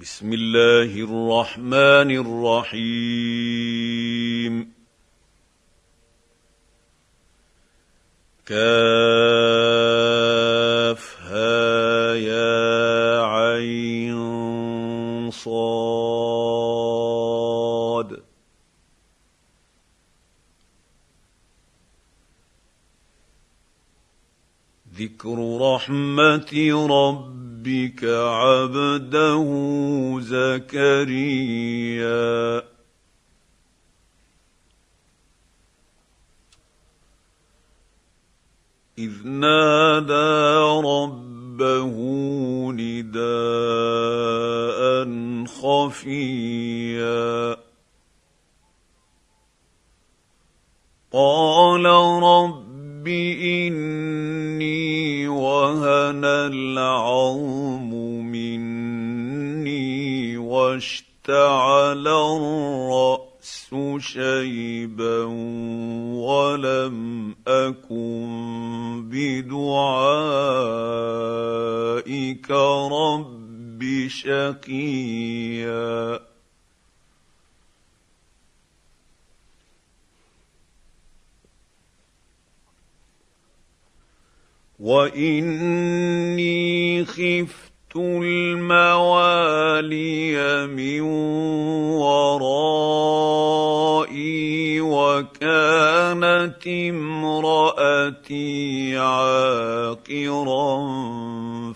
بسم الله الرحمن الرحيم. كافها يا عين صاد. ذكر رحمة ربك عبده زكريا. بدعائك رب شقيا. وإني خفت الموالي من ورائي وكانت امرأتي عاقرا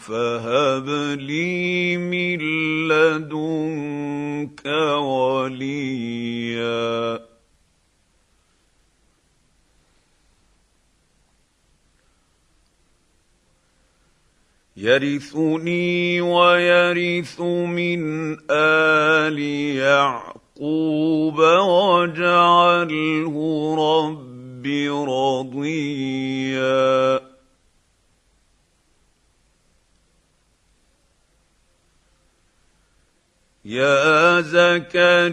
فهب لي من لدنك وليا. يرثني ويرث من آل يعقوب واجعله رب رضيا. يا زكريا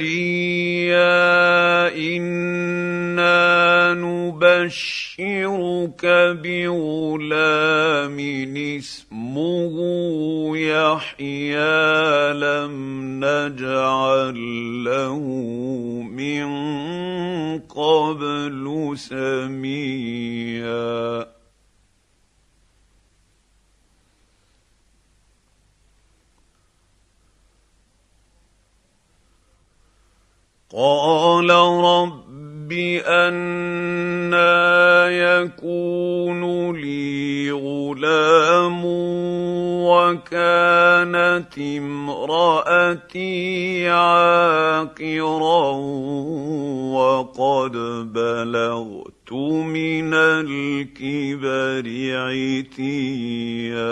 أنا نبشرك بغلام اسمه يحيى لم نجعل له من قبل سميا قال رب أنا يكون لي غلام وكانت امرأتي عاقرا وقد بلغت من الكبر عتيا.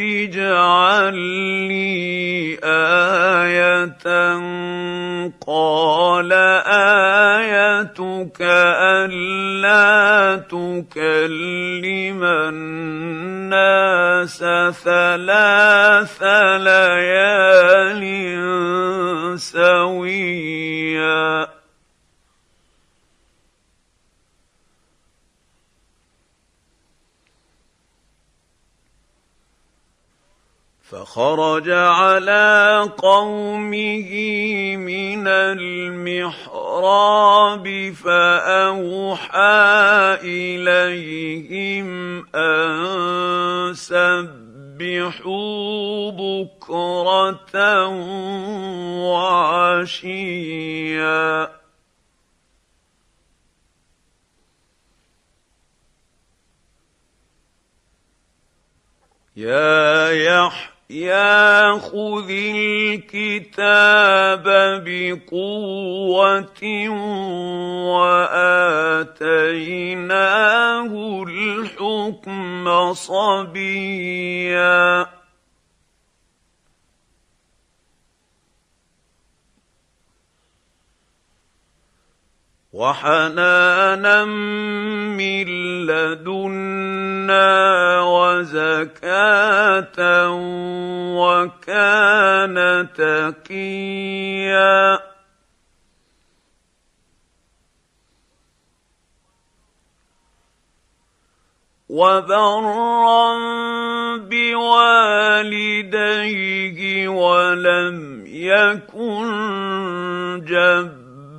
اجعل لي آية قال آيتك ألا تكلم الناس ثلاث ليال سويا فخرج على قومه من المحراب فأوحى إليهم أن سبحوا بكرة وعشيا. يا يحيى يا خذ الكتاب بقوة وآتيناه الحكم صبيا. وحنانا من لدنا وزكاة وكان تقيا. وبرا بوالديه ولم يكن جبارا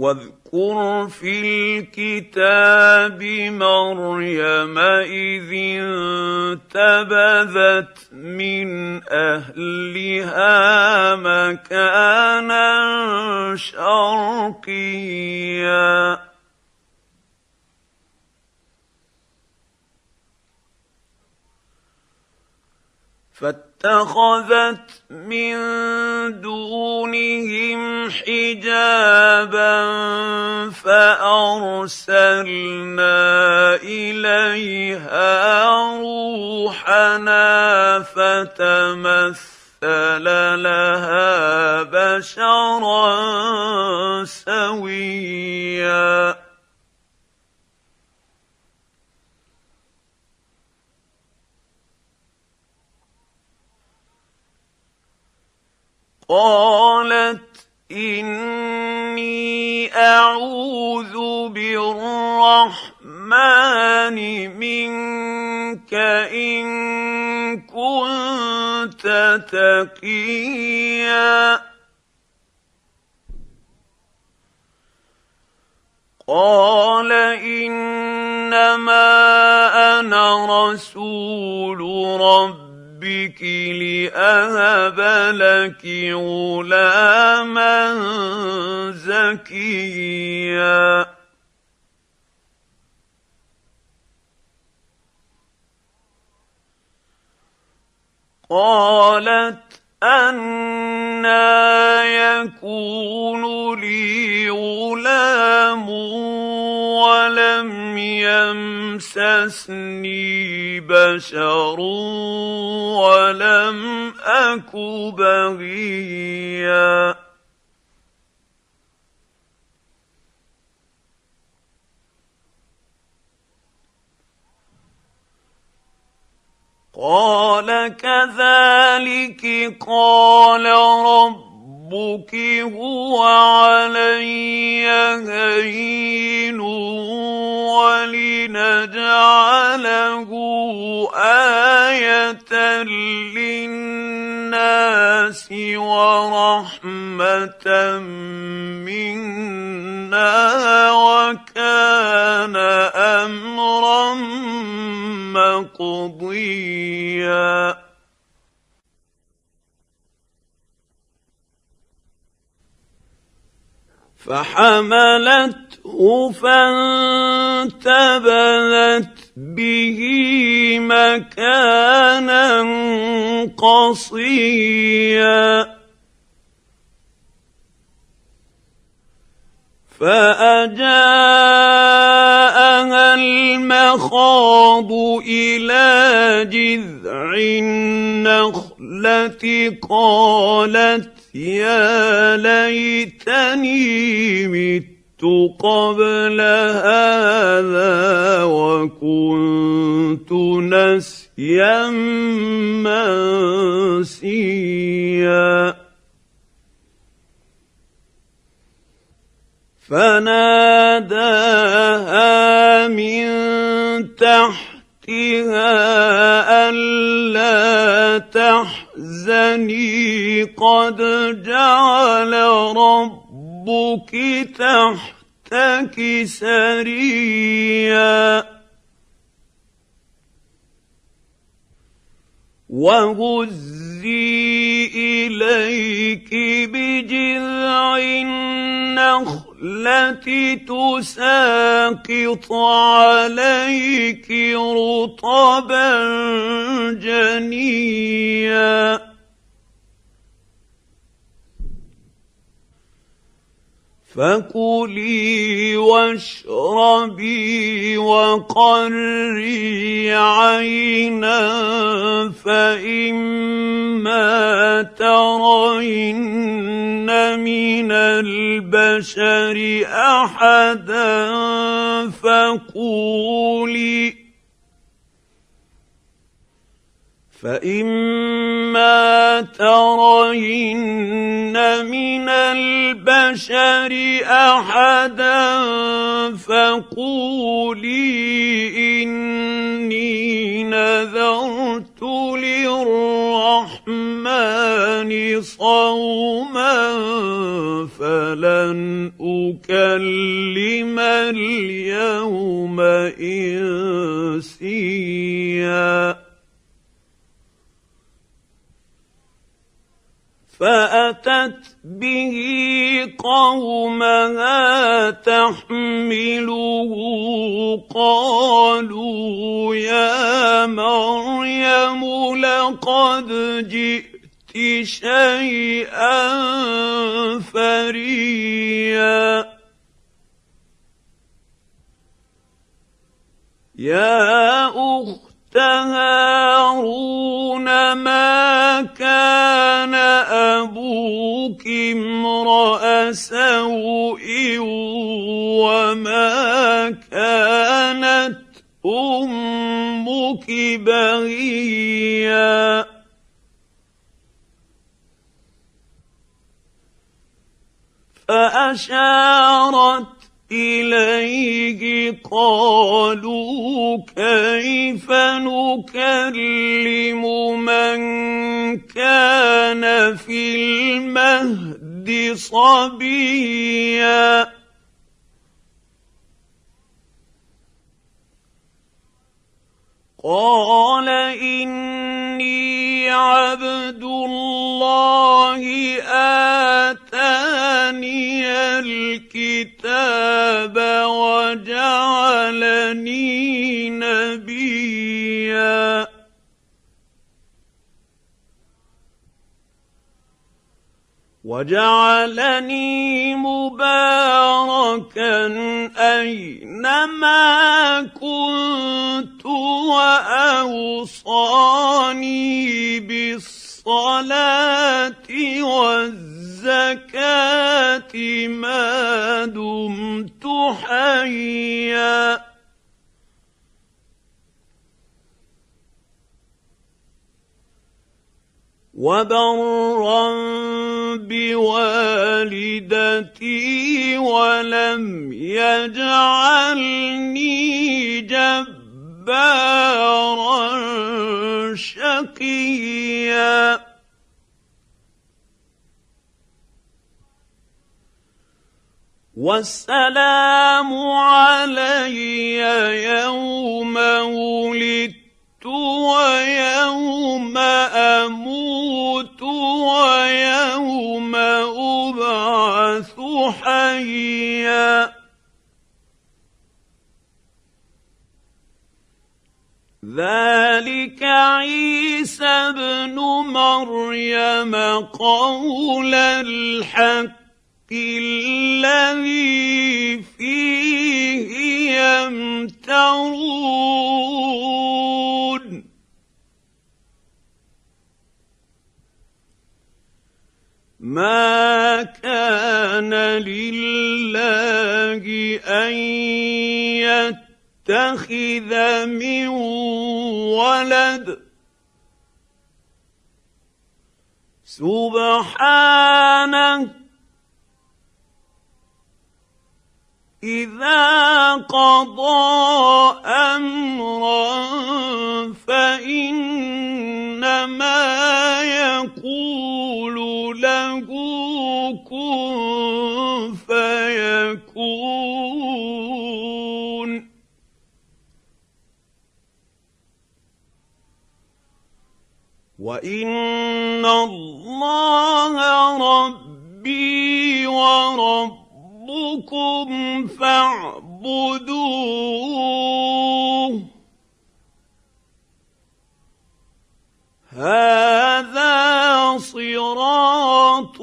واذكر في الكتاب مريم إذ انتبذت من أهلها مكانا شرقيا. فاتخذت من دونهم حجابا فأرسلنا إليها روحنا فتمثل لها بشرا سويا. قالت إني أعوذ بالرحمن منك إن كنت تقيا. قال إنما أنا رسول رب ربك لأهب لك غلاما زكيا. قالت أنا يكون لي غلام ولم يمسسني بشر ولم اك بغيا قال كذلك قال ربك هو علي هين ولنجعله آية للناس ورحمة منا وكان أمرا مقضيا. فحملته فانتبذت به مكانا قصيا. فأجاءها المخاض إلى جذع النخلة قالت يا ليتني مت قبل هذا وكنت نسيا منسيا. فناداها من تحتها ألا تحزني. قد جعل ربك تحتك سريا. وهز وهزي إليك بجذع النخلة تساقط عليك رطبا جنيا. فكلي واشربي وقري عينا فإما ترين من البشر أحدا فقولي فإما ترين من البشر أحدا فقولي إني نذرت للرحمن صوما فلن أكلم اليوم إنسيا فأتت به قومها تحمله قالوا يا مريم لقد جئت شيئا فريا. يا أخت هارون ما كان أبوك امرأ سوء وما كانت أمك بغيا. فأشارت إليه قالوا كيف نكلم من كان في المهد صبيا؟ قال إني عبد الله وجعلني مباركا أينما كنت وأوصاني بالصلاة والزكاة ما دمت حيا. وبرا بوالدتي ولم يجعلني جبارا شقيا والسلام علي يوم ولدت ويوم أموت ويوم أبعث حيا. ذلك عيسى ابن مريم قول الحق الذي فيه يمترون. ما كان لله ان يتخذ من ولد. سبحانه. اذا قضى امرا فانما يقول له كن فيكون. وان الله ربي وربكم فاعبدوه. هذا صراط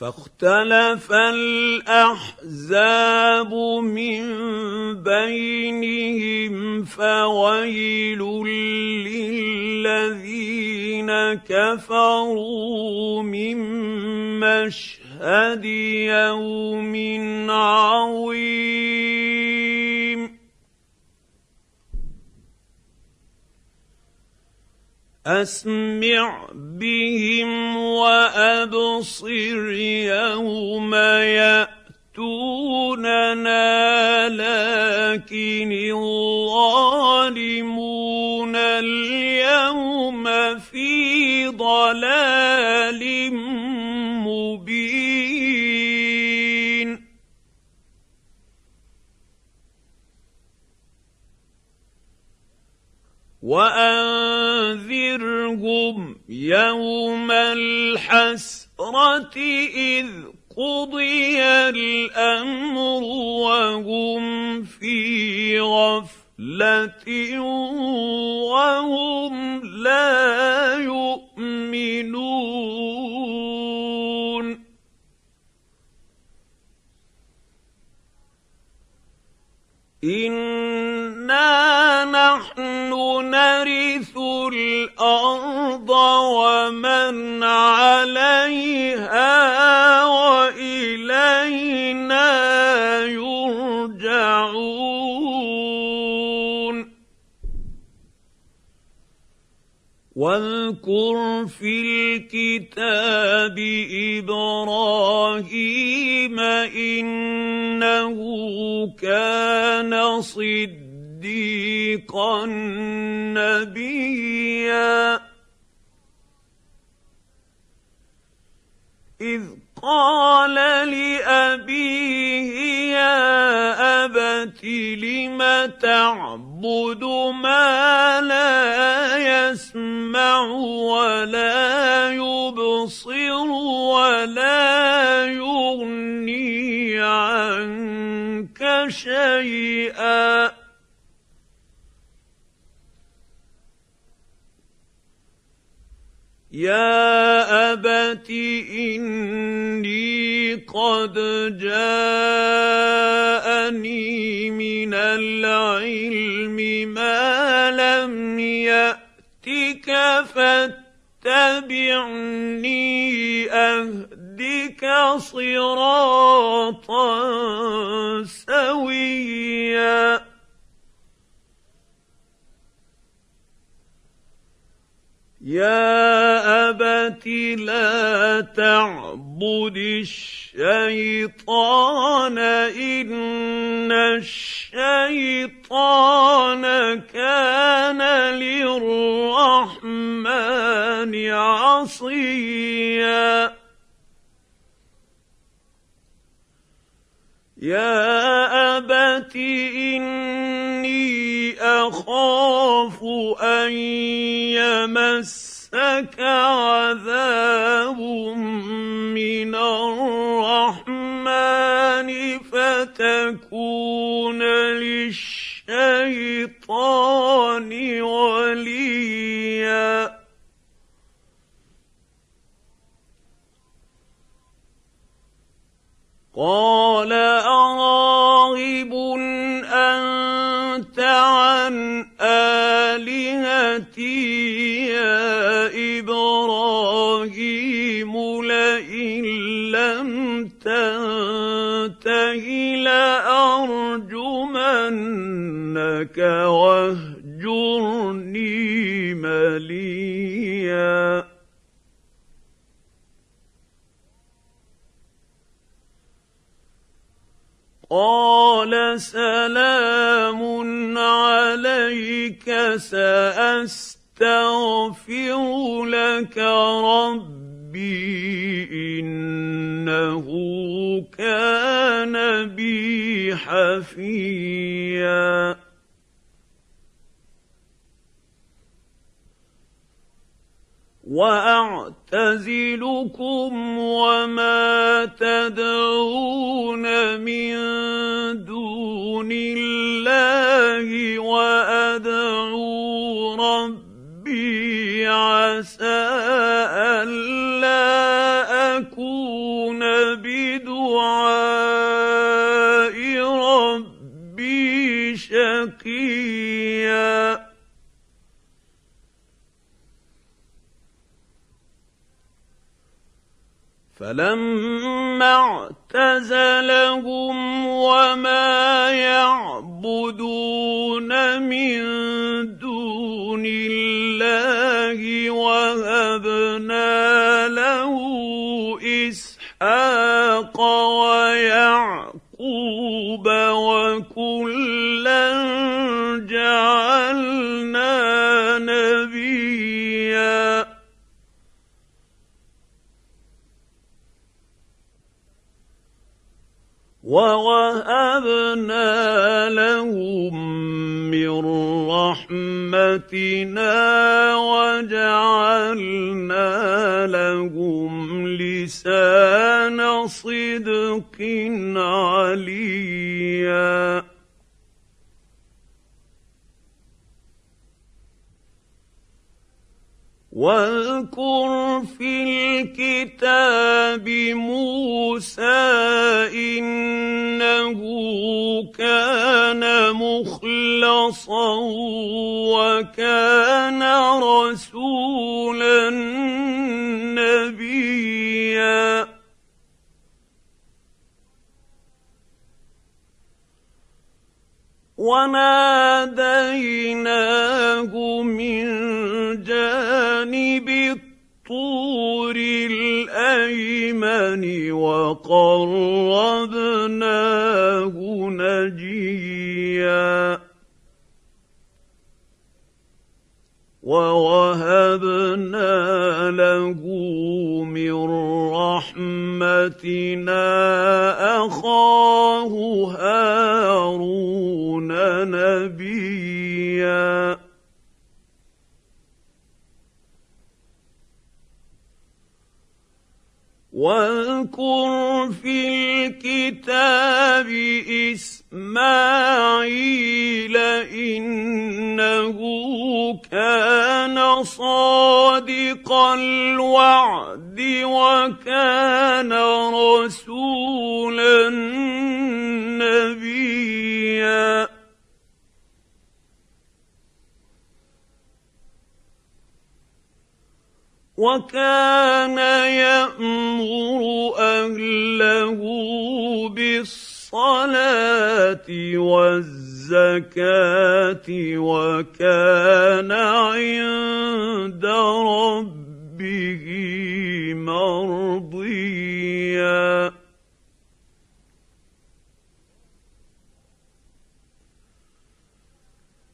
فاختلف الأحزاب من بينهم فويل للذين كفروا من مشهد يوم عظيم. أسمع بهم وأبصر يوم ياتوننا لكن الظالمون اليوم في ضلال وانذرهم يوم الحسرة إذ قضي الأمر وهم في غفلة وهم لا يؤمنون. أنا نحن نرث الأرض ومن عليها وإلينا يرجعون. واذكر في الكتاب إبراهيم إنه كان صدقا صديقا نبيا. إذ قال لأبيه يا أبت لم تعبد ما لا يسمع ولا يبصر ولا يغني عنك شيئا؟ يا ابت اني قد جاءني من العلم ما لم ياتك فاتبعني اهدك صراطا سويا يا أبت لا تعبد الشيطان إن الشيطان كان للرحمن عصيا. يا ابت اني اخاف ان يمسك عذاب من الرحمن فتكون للشيطان وليا قال أراغب أنت عن آلهتي يا إبراهيم لئن لم تنته لأرجمنك واهجرني مليا. قال سلام عليك سأستغفر لك ربي إنه كان بي حفيا. واعتزلكم وما تدعون من دون الله فلما اعتزلهم وما يعبدون من دون الله وهبنا ووهبنا لهم من رحمتنا وجعلنا لهم لسان صدق عليا واذكر في الكتاب موسى إنه كان مخلصا وكان رسولا نبيا. وناديناه من جانب الطور الأيمن وقربناه نجيا. ووهبنا له من رحمتنا اخاه هارون نبيا واذكر في الكتاب إسماعيل إنه كان صادق الوعد وكان رسولا نبيا. وكان يأمر أهله بالصلاه والزكاة وكان عند ربه مرضيا.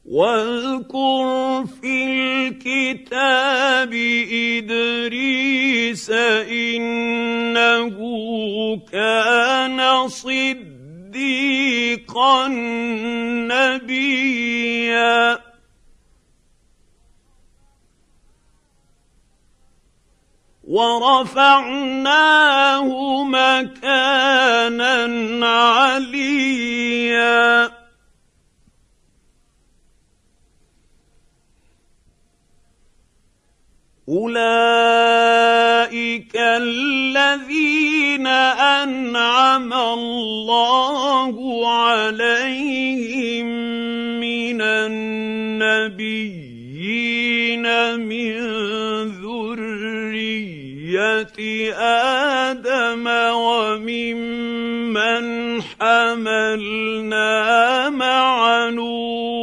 واذكر في الكتاب إدريس إنه كان صديقا نبيا. ورفعناه مكانا عليا. اولئك الذين انعم الله عليهم من النبيين من ذريه آدم وممن حملنا مع نوح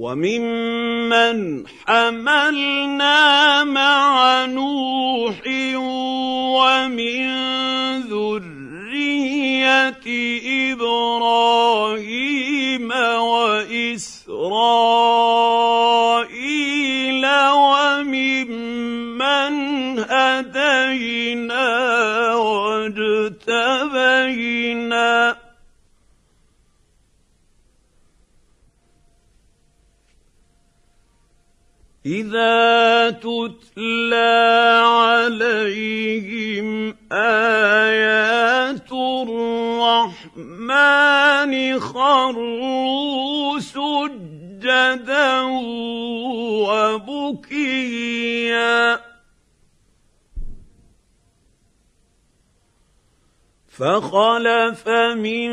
وممن حملنا مع نوح ومن ذرية إبراهيم وإسرائيل اسرائيل وممن هدينا واجتبينا إذا تتلى عليهم آيات الرحمن خروا سجدا وبكيا. فخلف من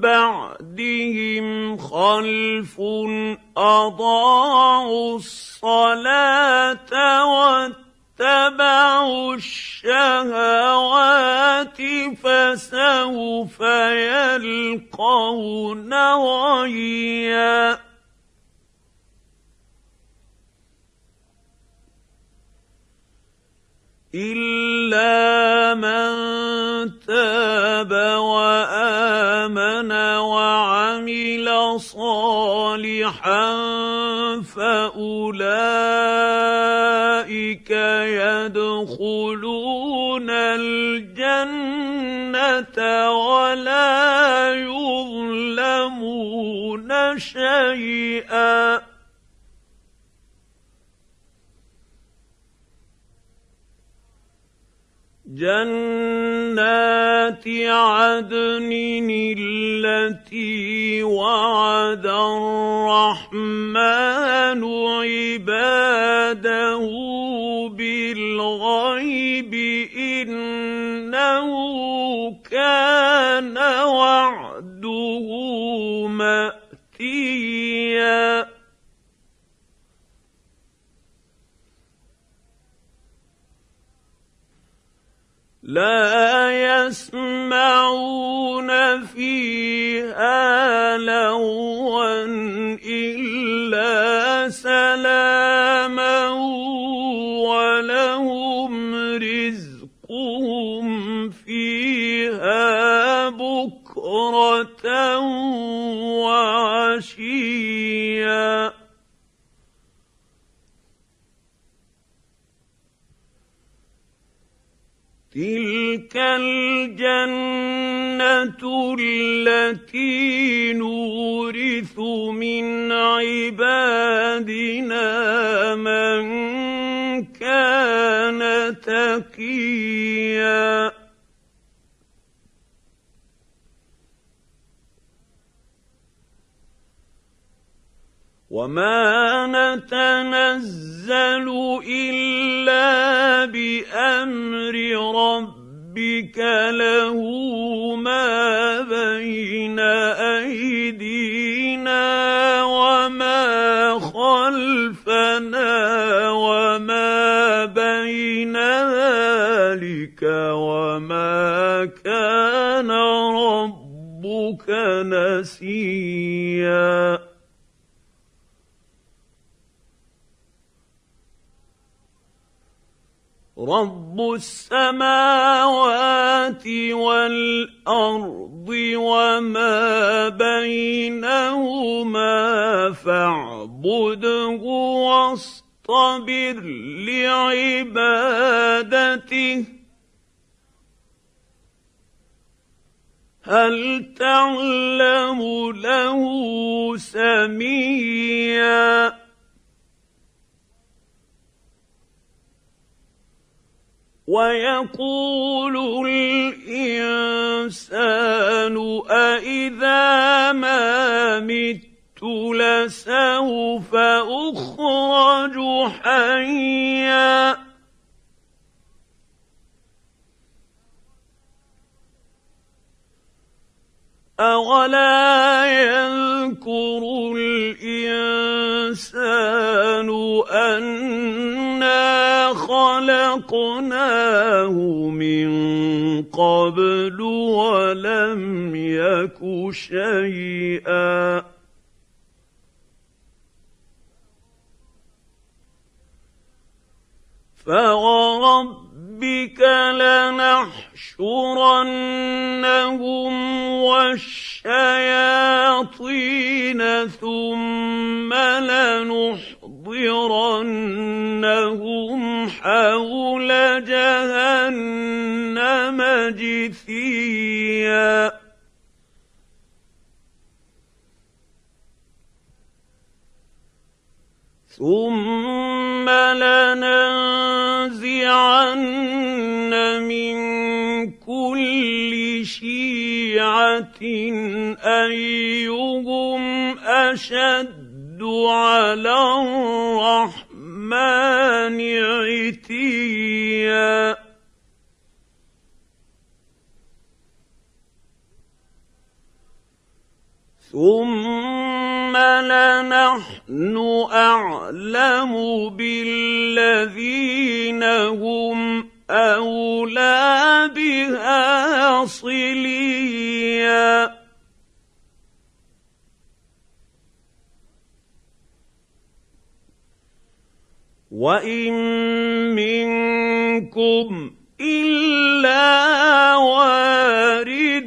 بعدهم خلف أضاعوا الصلاة واتبعوا الشهوات فسوف يلقون غيا. الا من تاب وامن وعمل صالحا فاولئك يدخلون الجنه ولا يظلمون شيئا جنات عدن التي وعد الرحمن عباده بالغيب إنه كان وعده لا يسمعون فيها لغوا إلا سلاما ولهم رزقهم فيها بكرة وعشيا. تلك الجنه التي نورث من عبادنا من كان تقيا وما نتنزل الا بامر ربك له ما بين ايدينا وما خلفنا وما بين ذلك وما كان ربك نسيا رب السماوات والارض وما بينهما فاعبده واصطبر لعبادته هل تعلم له سميا ويقول الإنسان أإذا ما مت لسوف أخرج حيا. أولا يذكر الإنسان أنا خلقناه من قبل ولم يك شيئا. فوربك لنحشرنهم والشياطين ثم لنحضرنهم حول جهنم جثيا. ثم لننزعن من كل شيعة أيهم أشد على الرحمن عتيا. ثم لنحن أعلم بالذين هم أولى بها صليا. وان منكم الا واردها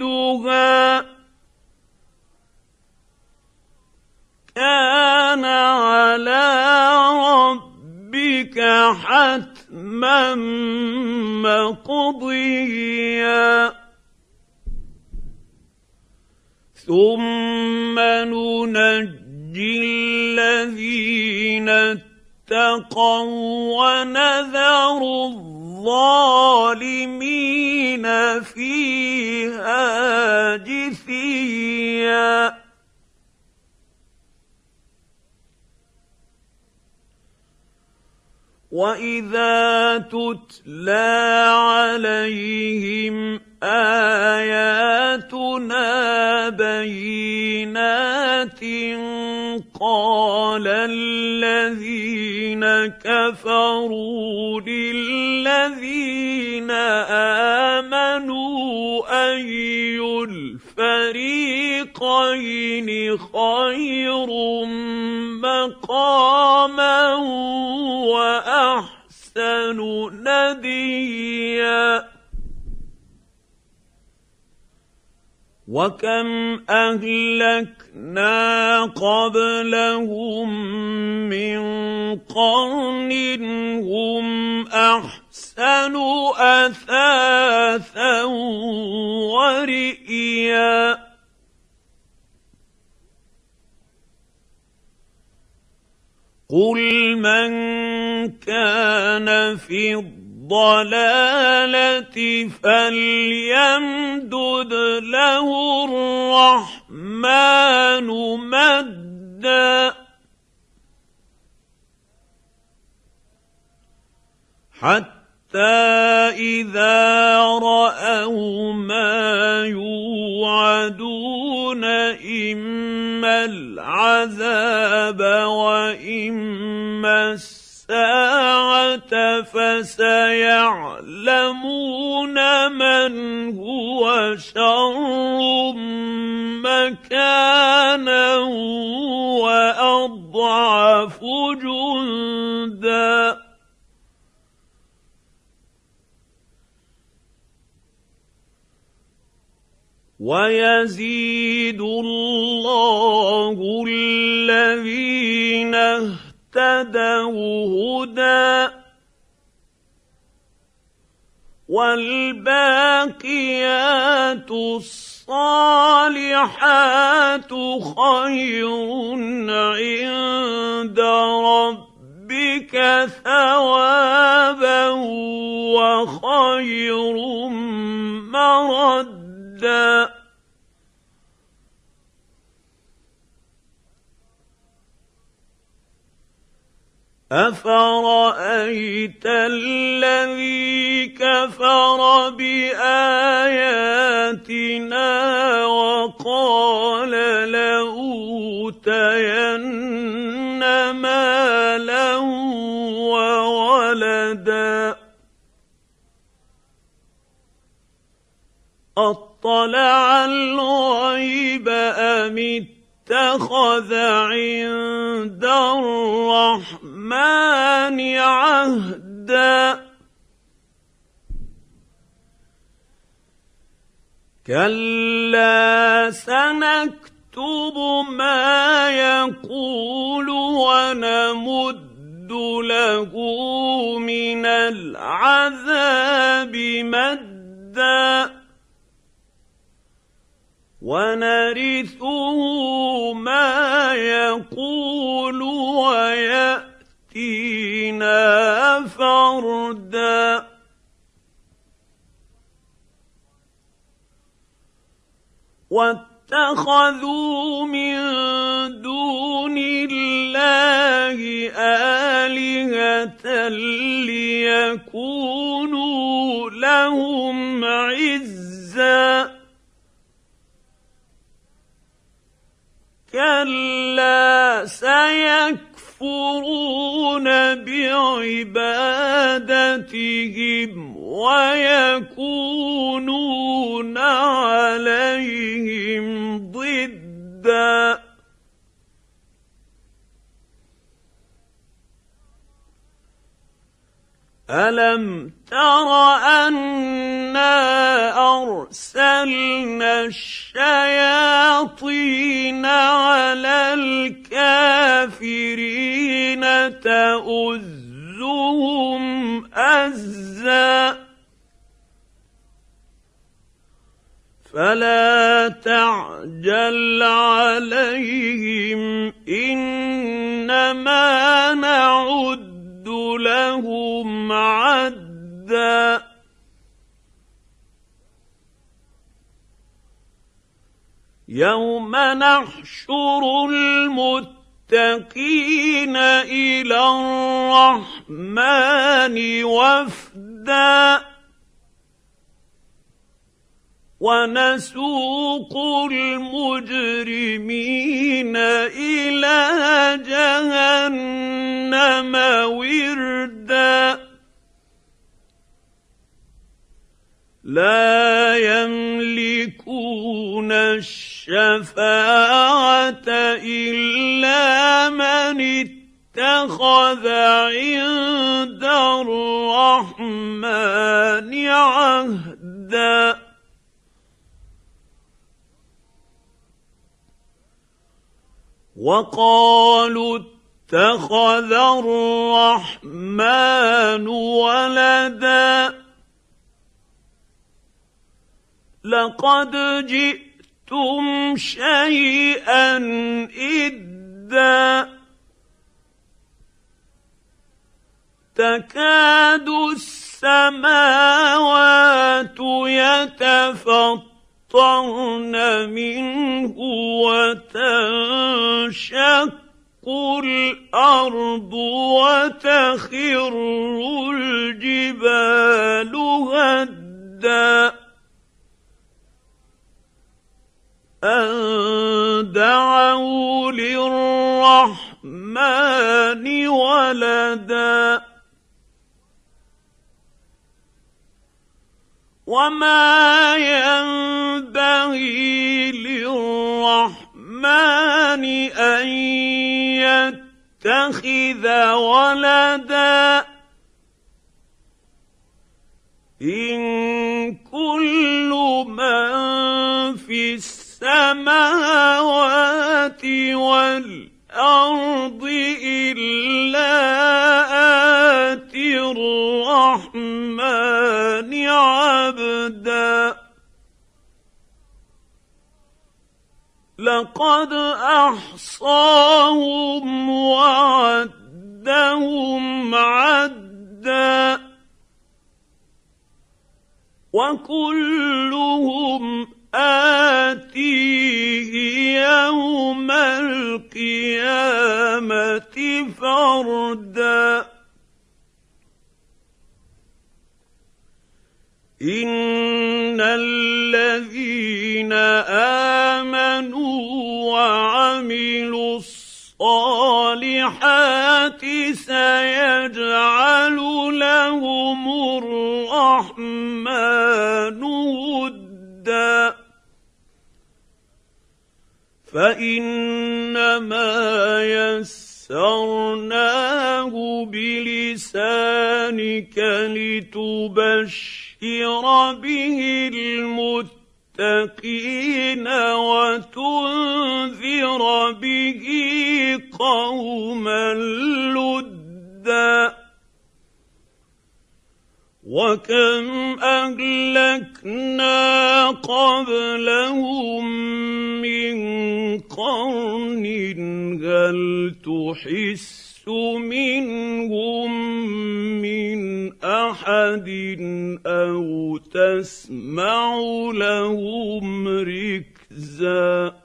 كان على ربك حتما مقضيا ثم ننجي الذين اتقوا ونذر الظالمين فيها جثيا. وإذا تتلى عليهم آياتنا بينات قال الذين كفروا للذين آمنوا أي الفريقين خير مقاما وأحسن نديا وكم اهلكنا قبلهم من قرن هم احسن اثاثا ورئيا قل من كان في الضلالة فليمدد له الرحمن مدا. حتى إذا رأوا ما يوعدون إما العذاب وإما الساعة فسيعلمون من هو شر مكانا وأضعف جندا. ويزيد الله الذين اهتدوا هدى والباقيات الصالحات خير عند ربك ثوابا وخير مردا افرايت الذي كفر باياتنا وقال لأوتين مالا وولدا اطلع الغيب ام اتخذ عند الرحمن عهدا. كلا سنكتب نكتب ما يقول ونمد له من العذاب مدا. ونرثه ما يقول ويأتينا فردا. واتخذوا من دون الله آلهة ليكونوا لهم عزا. كلا سيكفرون بعبادتهم ويكونون عليهم ضدا. ألم تر أنا أرسلنا الشياطين على الكافرين تؤزهم أزا فلا تعجل عليهم إنما نعد لهم عدا. يوم نحشر المتقين إلى الرحمن وفدا. ونسوق المجرمين إلى جهنم وردا. لا يملكون الشفاعة إلا من اتخذ عند الرحمن عهدا. وقالوا اتخذ الرحمن ولدا. لقد جئتم شيئا إدا. تكاد السماوات يتفطرن. تمطرن منه وتنشق الأرض وتخر الجبال هدا. أن دعوا للرحمن ولدا. وما ينبغي للرحمن ان يتخذ ولدا ان كل من في السماوات والارض الا الرحمن عبدا. لقد أحصاهم وعدهم عدا. وكلهم آتيه يوم القيامة فردا. ان الذين امنوا وعملوا الصالحات سيجعل لهم الرحمن ودا فانما يسرناه بلسانك لتبشر به المتقين وتنذر به قوما لدا وكم اهلكنا قبلهم من قرن هل تحس منهم من أحد أو تسمع لهم ركزا